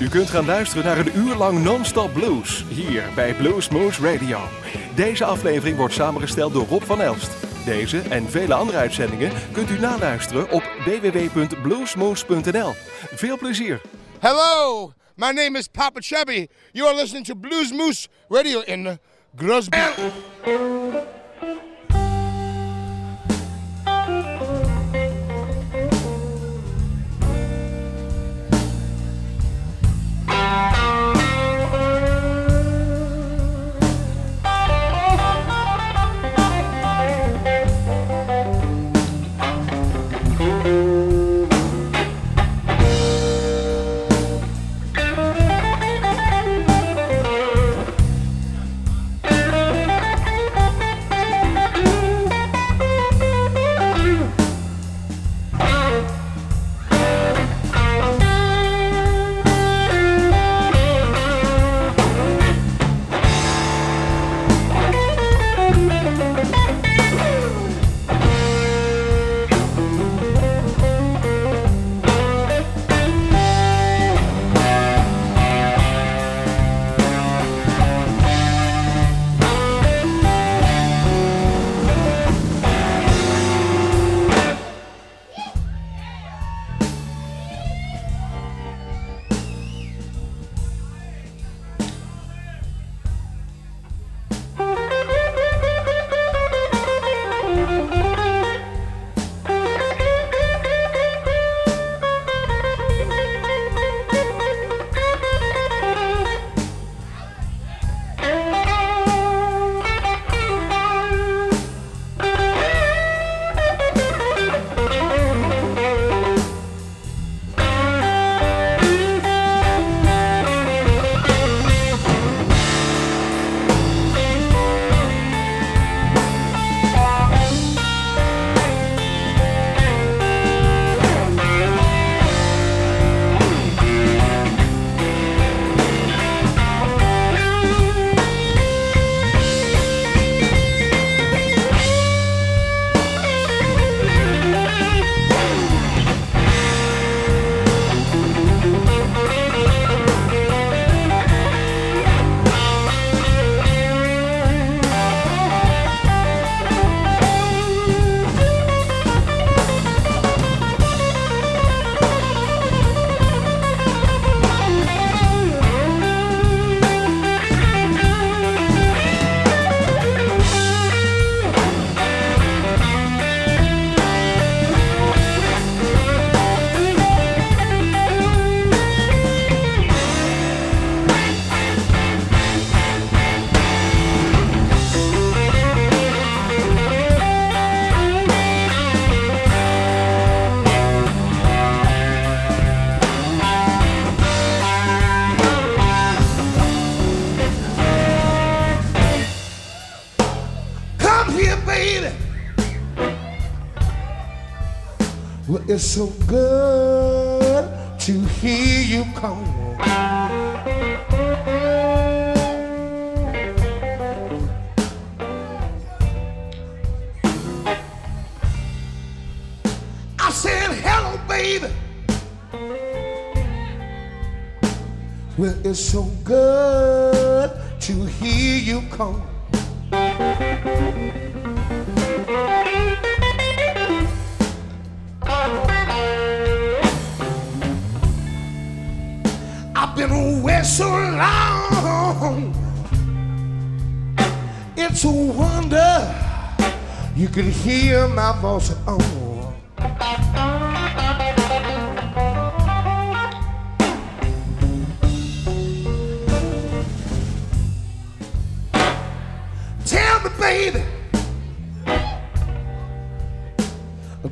U kunt gaan luisteren naar een uur lang non-stop blues hier bij Blues Moose Radio. Deze aflevering wordt samengesteld door Rob van Elst. Deze en vele andere uitzendingen kunt u naluisteren op www.bluesmoose.nl. Veel plezier! Hello, my name is Papa Chubby. You are listening to Blues Moose Radio in Grosby. It's so good to hear you call. I said, hello, baby. Well, it's so good to hear you call. Been away so long. It's a wonder you can hear my voice at all. Tell me, baby,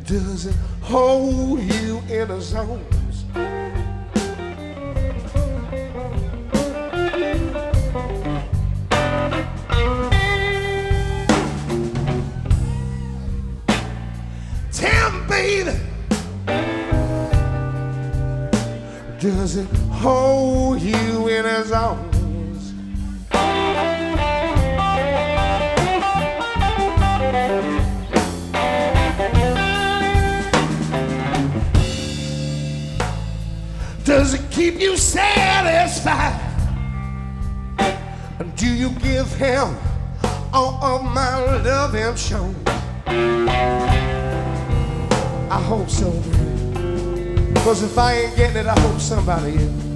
does it hold you in a zone? Hold you in his arms? Does it keep you satisfied? Do you give him all of my love and show? I hope so, Because if I ain't getting it, I hope somebody is.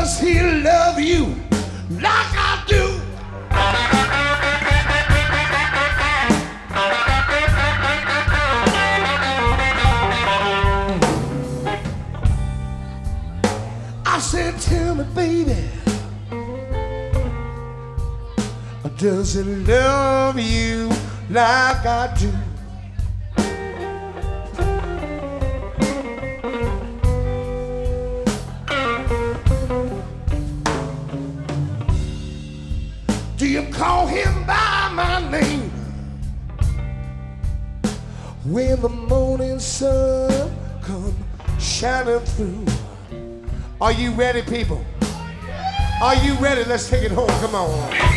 Doesn't love you like I do. I said, tell me, baby, does he love you like I do my name when the morning sun comes shining through? Are you ready, people? Are you ready? Let's take it home. Come on.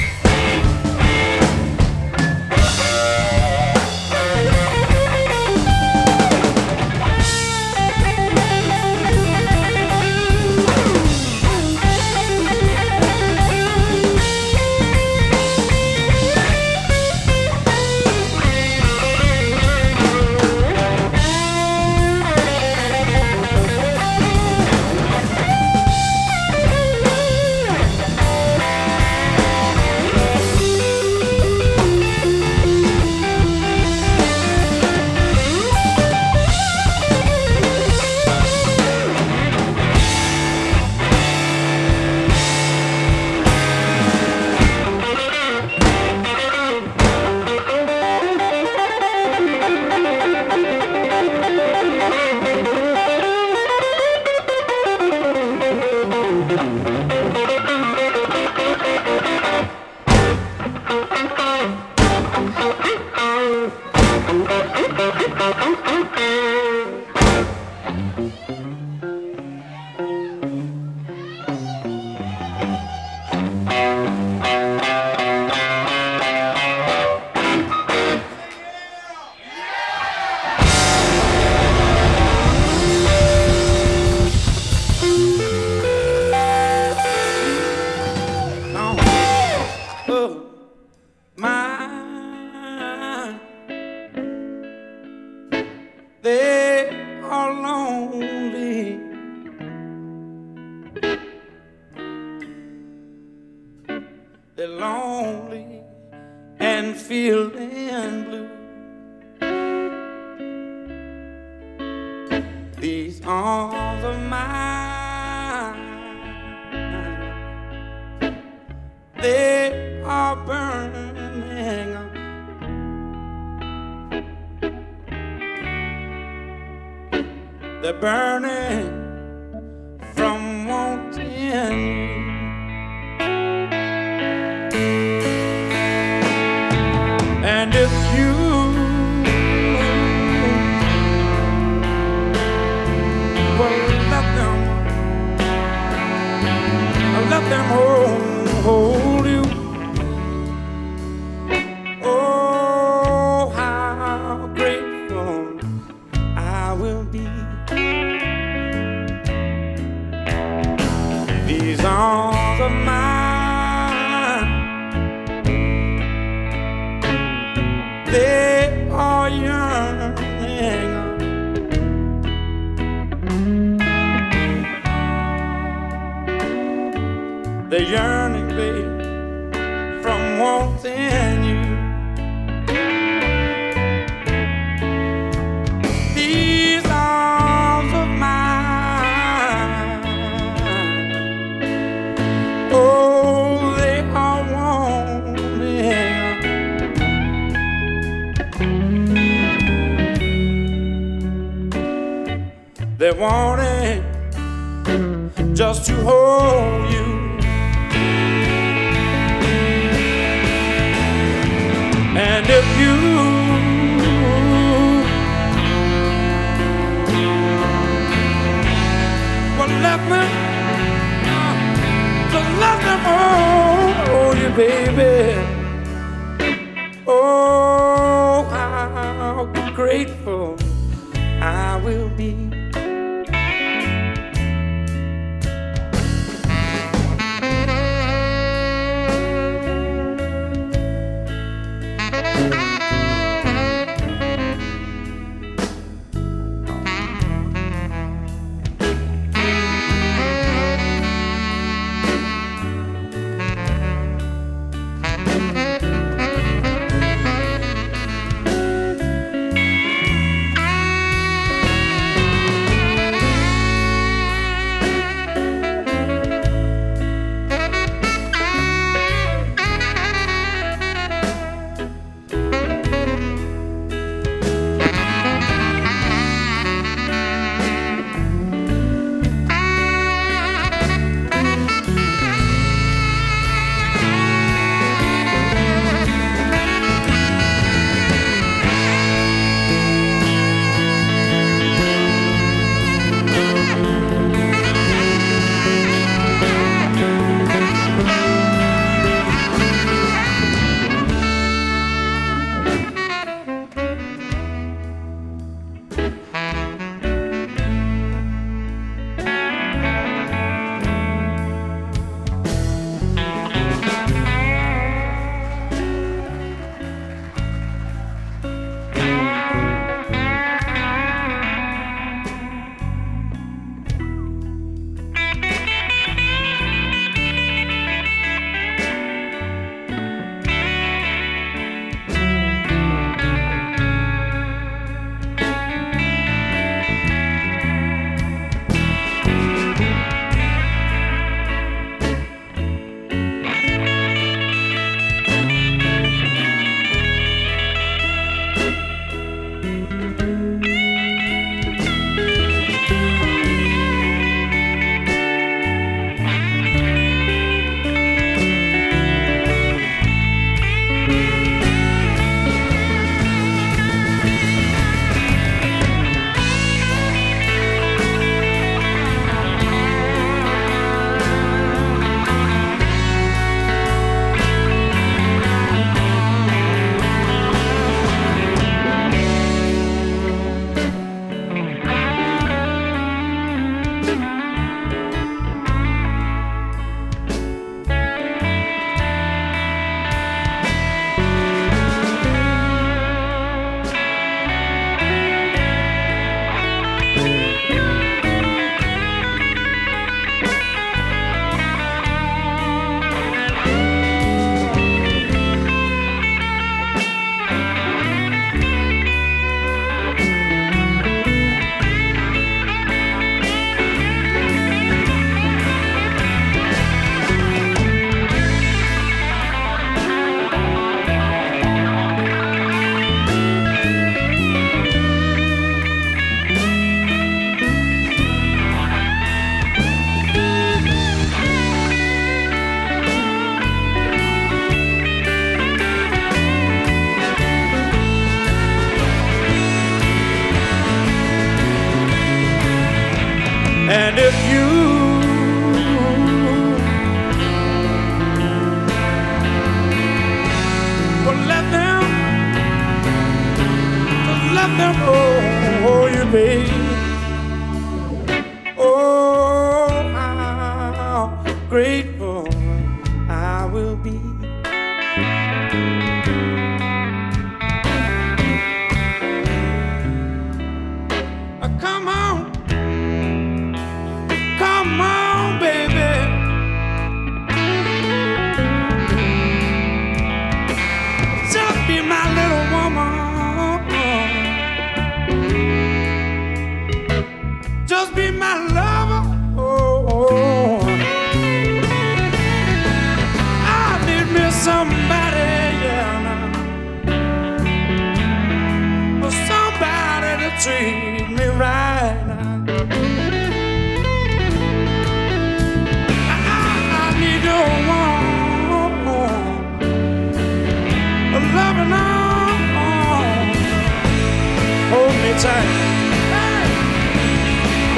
Thank you.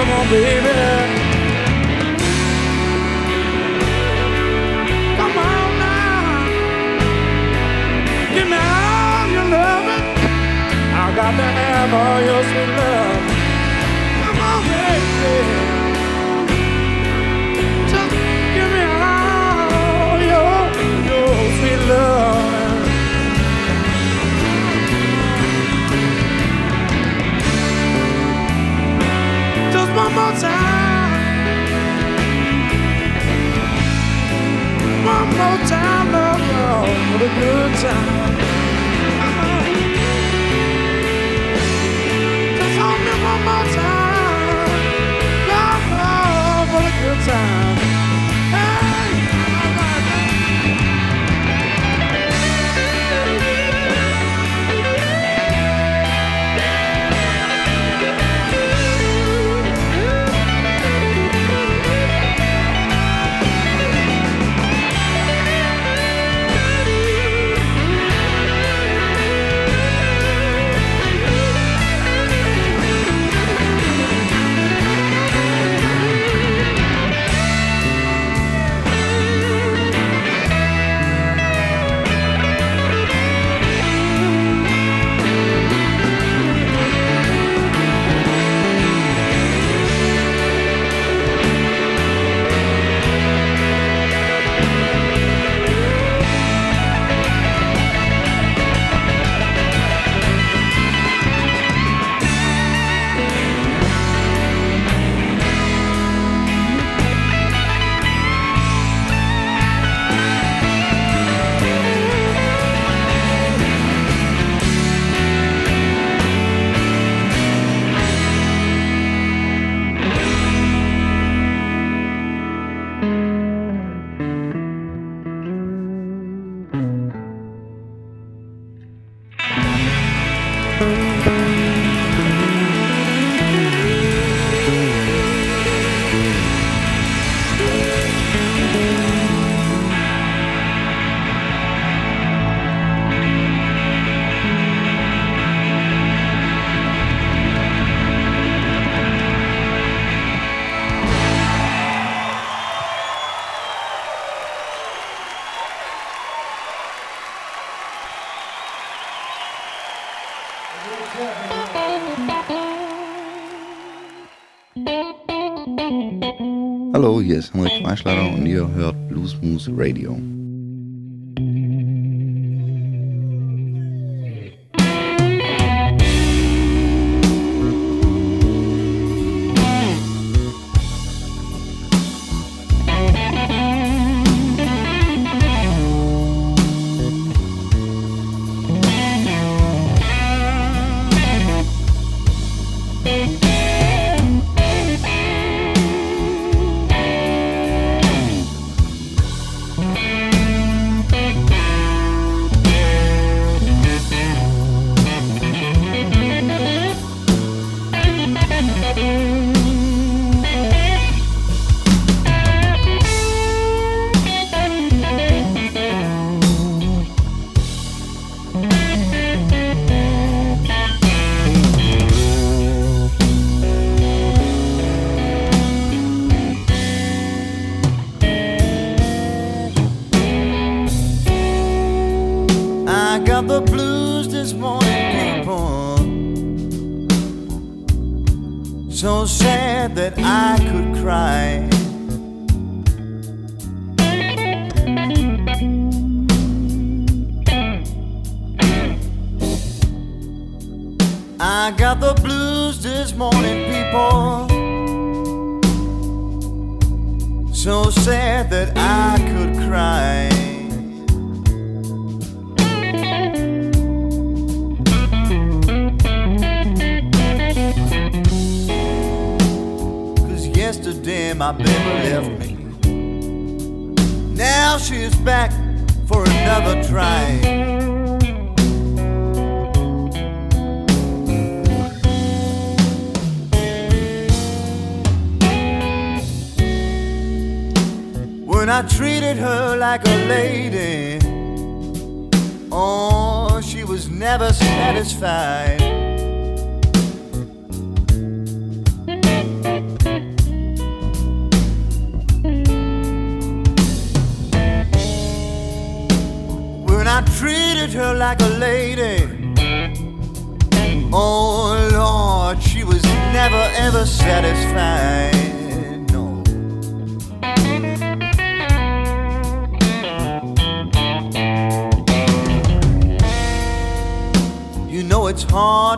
Come on, baby. Got to have all your sweet love. One more time, oh, love, love, for the good time. Uh-huh. Just hold me one more time. Love, love, for the good time. Hallo, hier ist Henrik Freischlager und ihr hört Blues Moose Radio.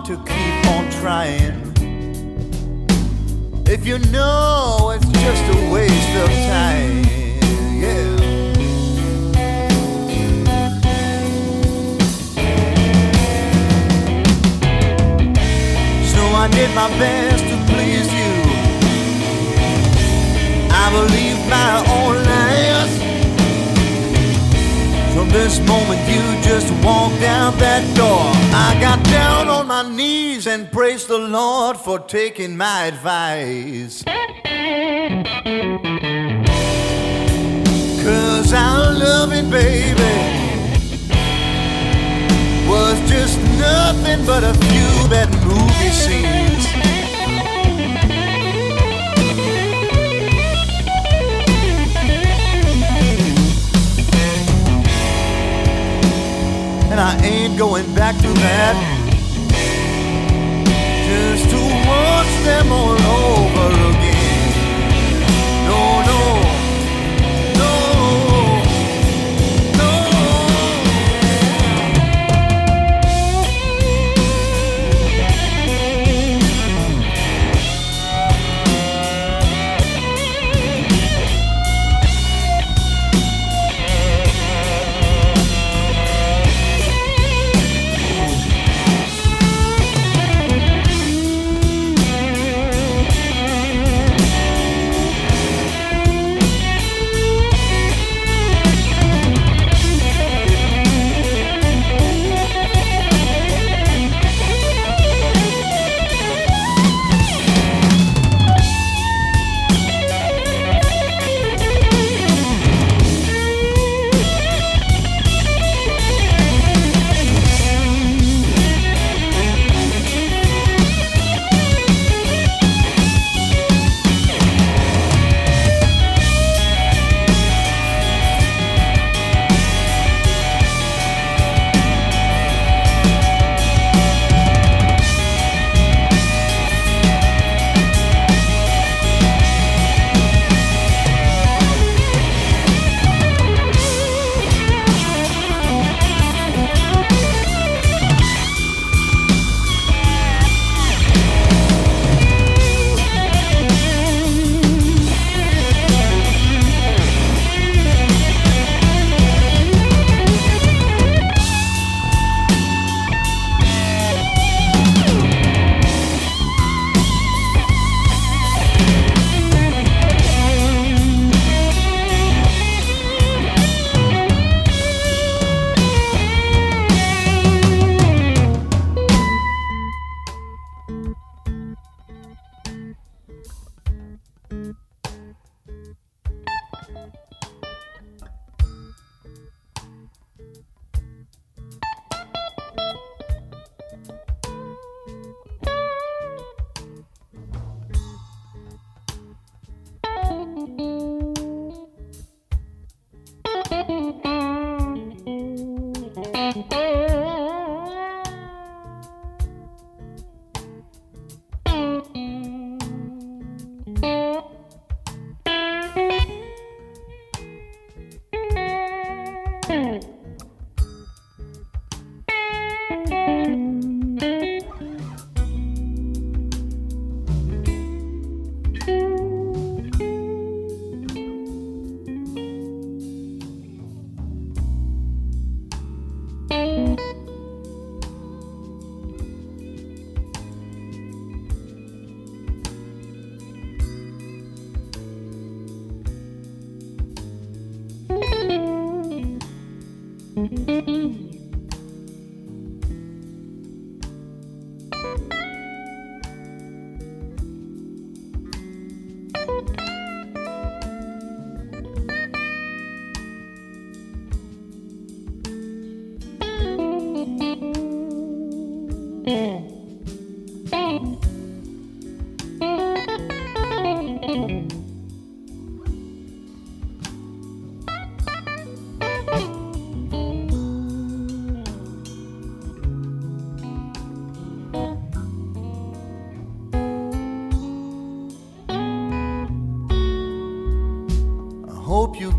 To keep on trying. If you know it's just a waste of time, yeah. So I did my best to please you. I believed my own lies. This moment you just walked out that door. I got down on my knees and praised the Lord for taking my advice. Cause our loving baby was just nothing but a few bad movie scenes. And I ain't going back to that. Just to watch them all over again.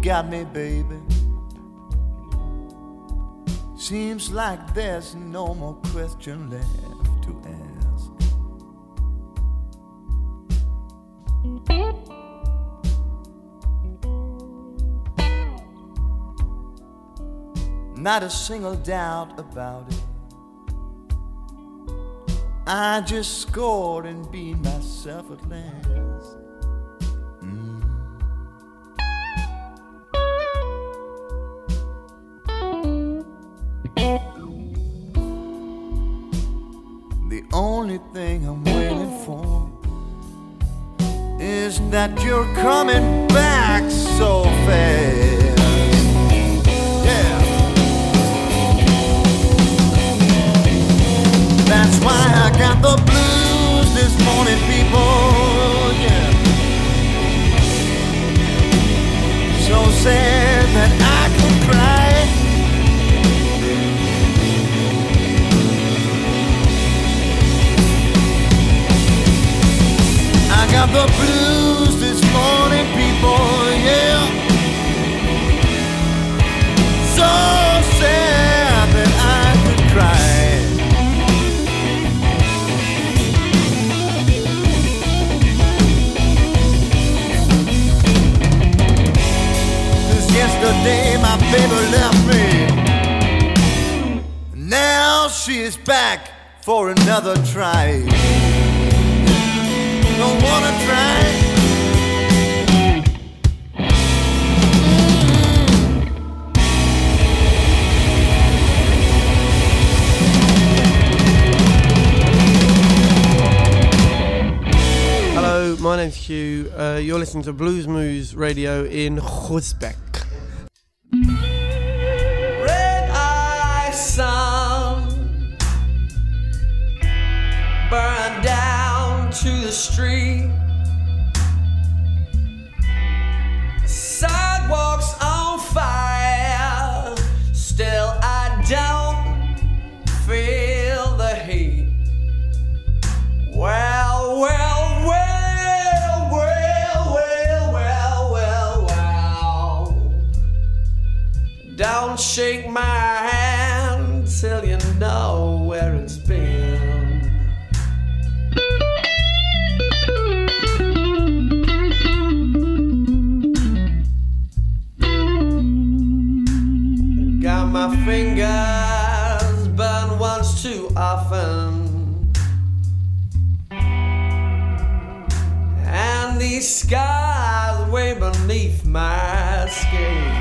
Got me, baby. Seems like there's no more question left to ask. Not a single doubt about it. I just scored and beat myself at last. That you're coming back so fast. Yeah. That's why I got the blues this morning, people. Yeah. So sad that I the blues this morning, people, yeah. So sad that I could cry. Cause yesterday my baby left me. Now she is back for another try. My name's Hugh. Uh, you're listening to Blues Moose Radio in Groesbeek. Don't shake my hand till you know where it's been. Got my fingers burned once too often. And these scars way beneath my skin.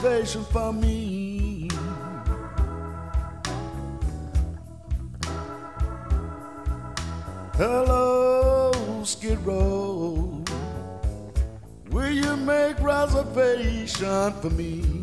salvation for me. Hello, Skid Row. Will you make reservation for me?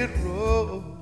road.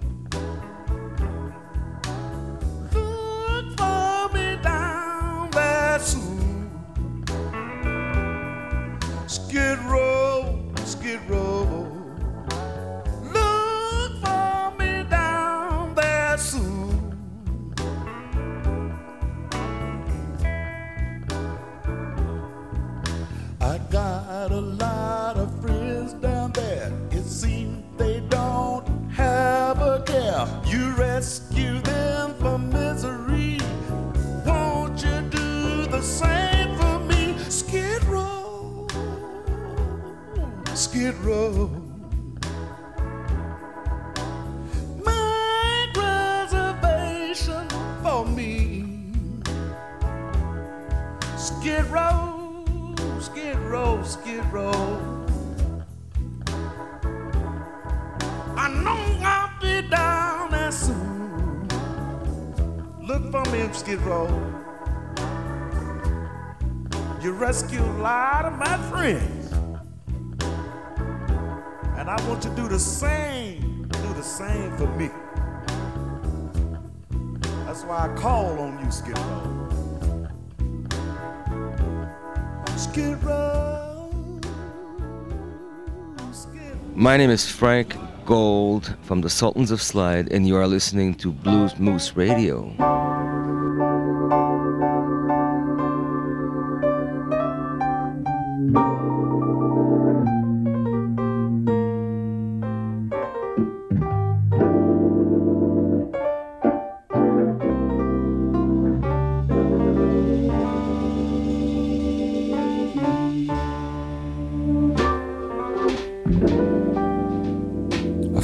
My name is Frank Gold from the Sultans of Slide, and you are listening to Blues Moose Radio.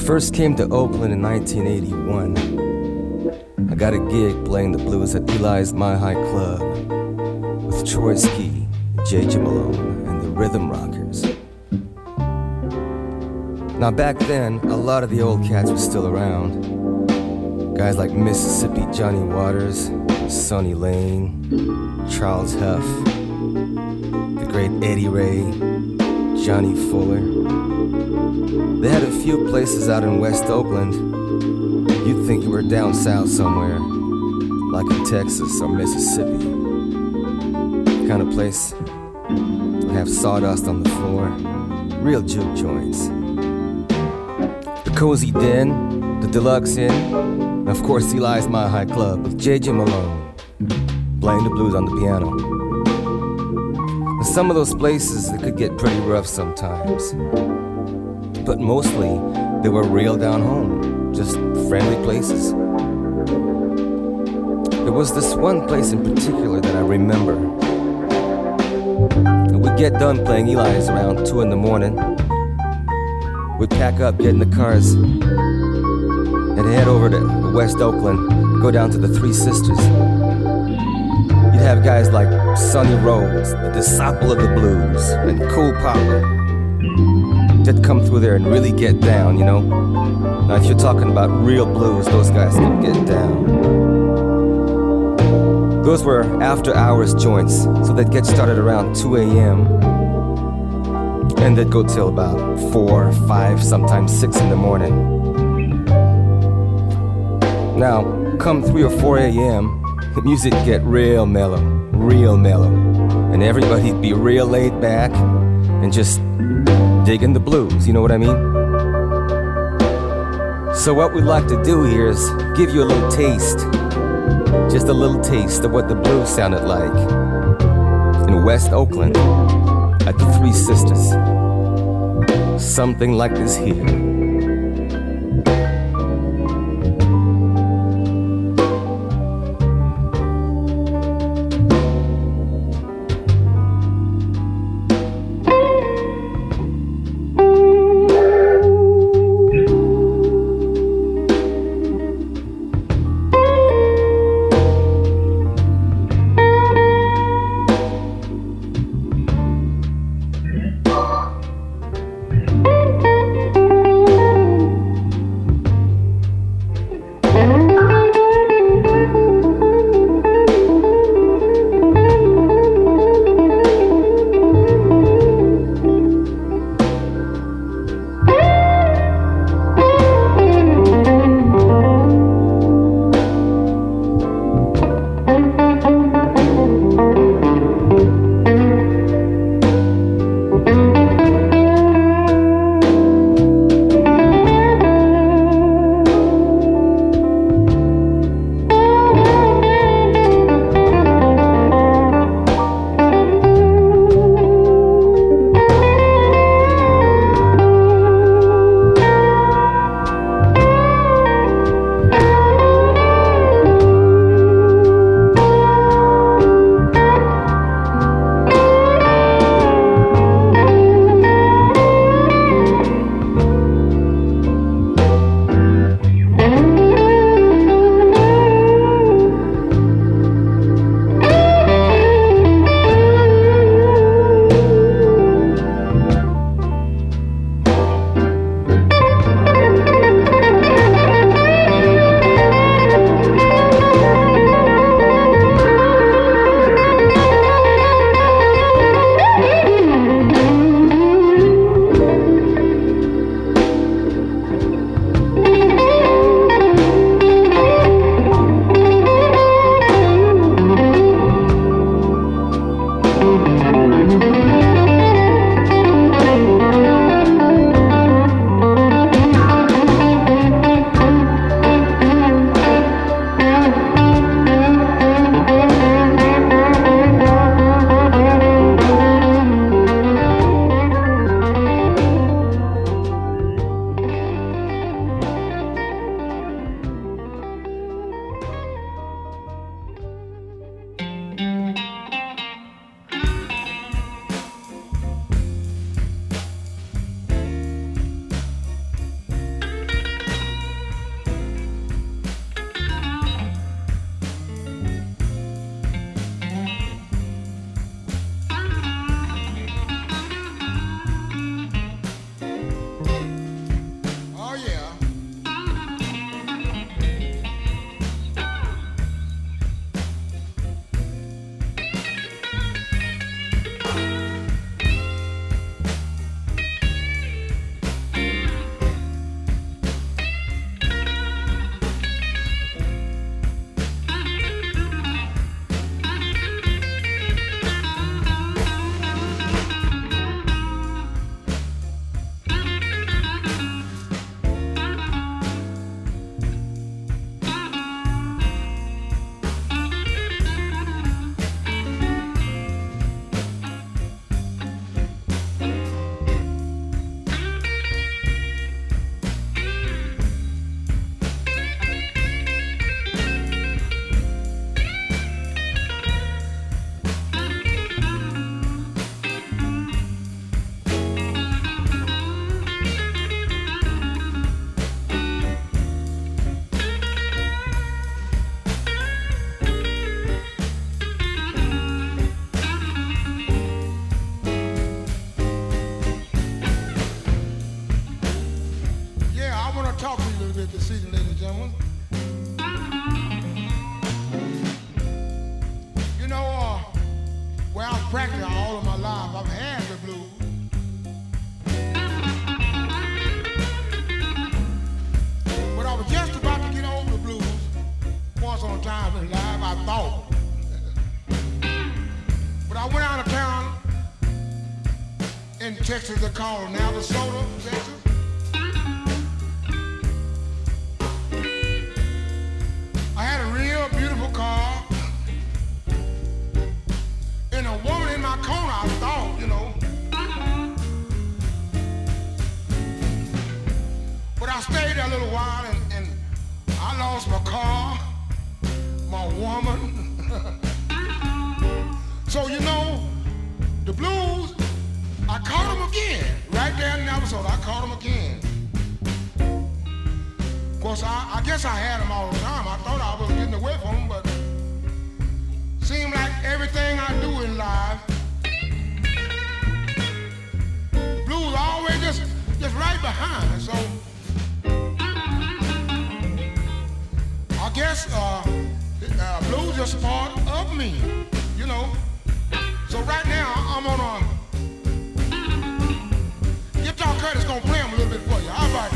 First came to Oakland in 1981, I got a gig playing the blues at Eli's Mile High Club with Troyce Key, J.J. Malone, and the Rhythm Rockers. Now, back then, a lot of the old cats were still around. Guys like Mississippi Johnny Waters, Sonny Lane, Charles Huff, the great Eddie Ray, Johnny Fuller. They had a few places out in West Oakland. You'd think you were down south somewhere, like in Texas or Mississippi. Kind of place have sawdust on the floor, real juke joints. The Cozy Den, the Deluxe Inn, and of course Eli's Mile High Club with J.J. Malone, playing the blues on the piano. Some of those places, it could get pretty rough sometimes but mostly they were real down home, just friendly places. There was this one place in particular that I remember. We'd get done playing Eli's around 2 in the morning. We'd pack up, get in the cars, and head over to West Oakland, go down to the Three Sisters. Have guys like Sonny Rhodes, the disciple of the blues, and Cool Papa that come through there and really get down, you know? Now, if you're talking about real blues, those guys can get down. Those were after hours joints, so they'd get started around 2 a.m. and they'd go till about 4, 5, sometimes 6 in the morning. Now, come 3 or 4 a.m., the music get real mellow, real mellow, and everybody'd be real laid back and just digging the blues, you know what I mean? So, what we'd like to do here is give you a little taste, just a little taste of what the blues sounded like in West Oakland at the Three Sisters. Something like this here. Texas, they call it Navasota, Texas. I had a real beautiful car. And a woman in my corner, I thought, you know. But I stayed there a little while and, and I lost my car, my woman. so, you know, the blues, I caught him again. Right there in Navasota, I caught him again. Of course, I, I guess I had him all the time. I thought I was getting away from him, but seemed like everything I do in life, blues always just, just right behind. So I guess uh, uh, blues just part of me, you know. So right now I'm on a Guitar Curtis gonna play them a little bit for you. How about that?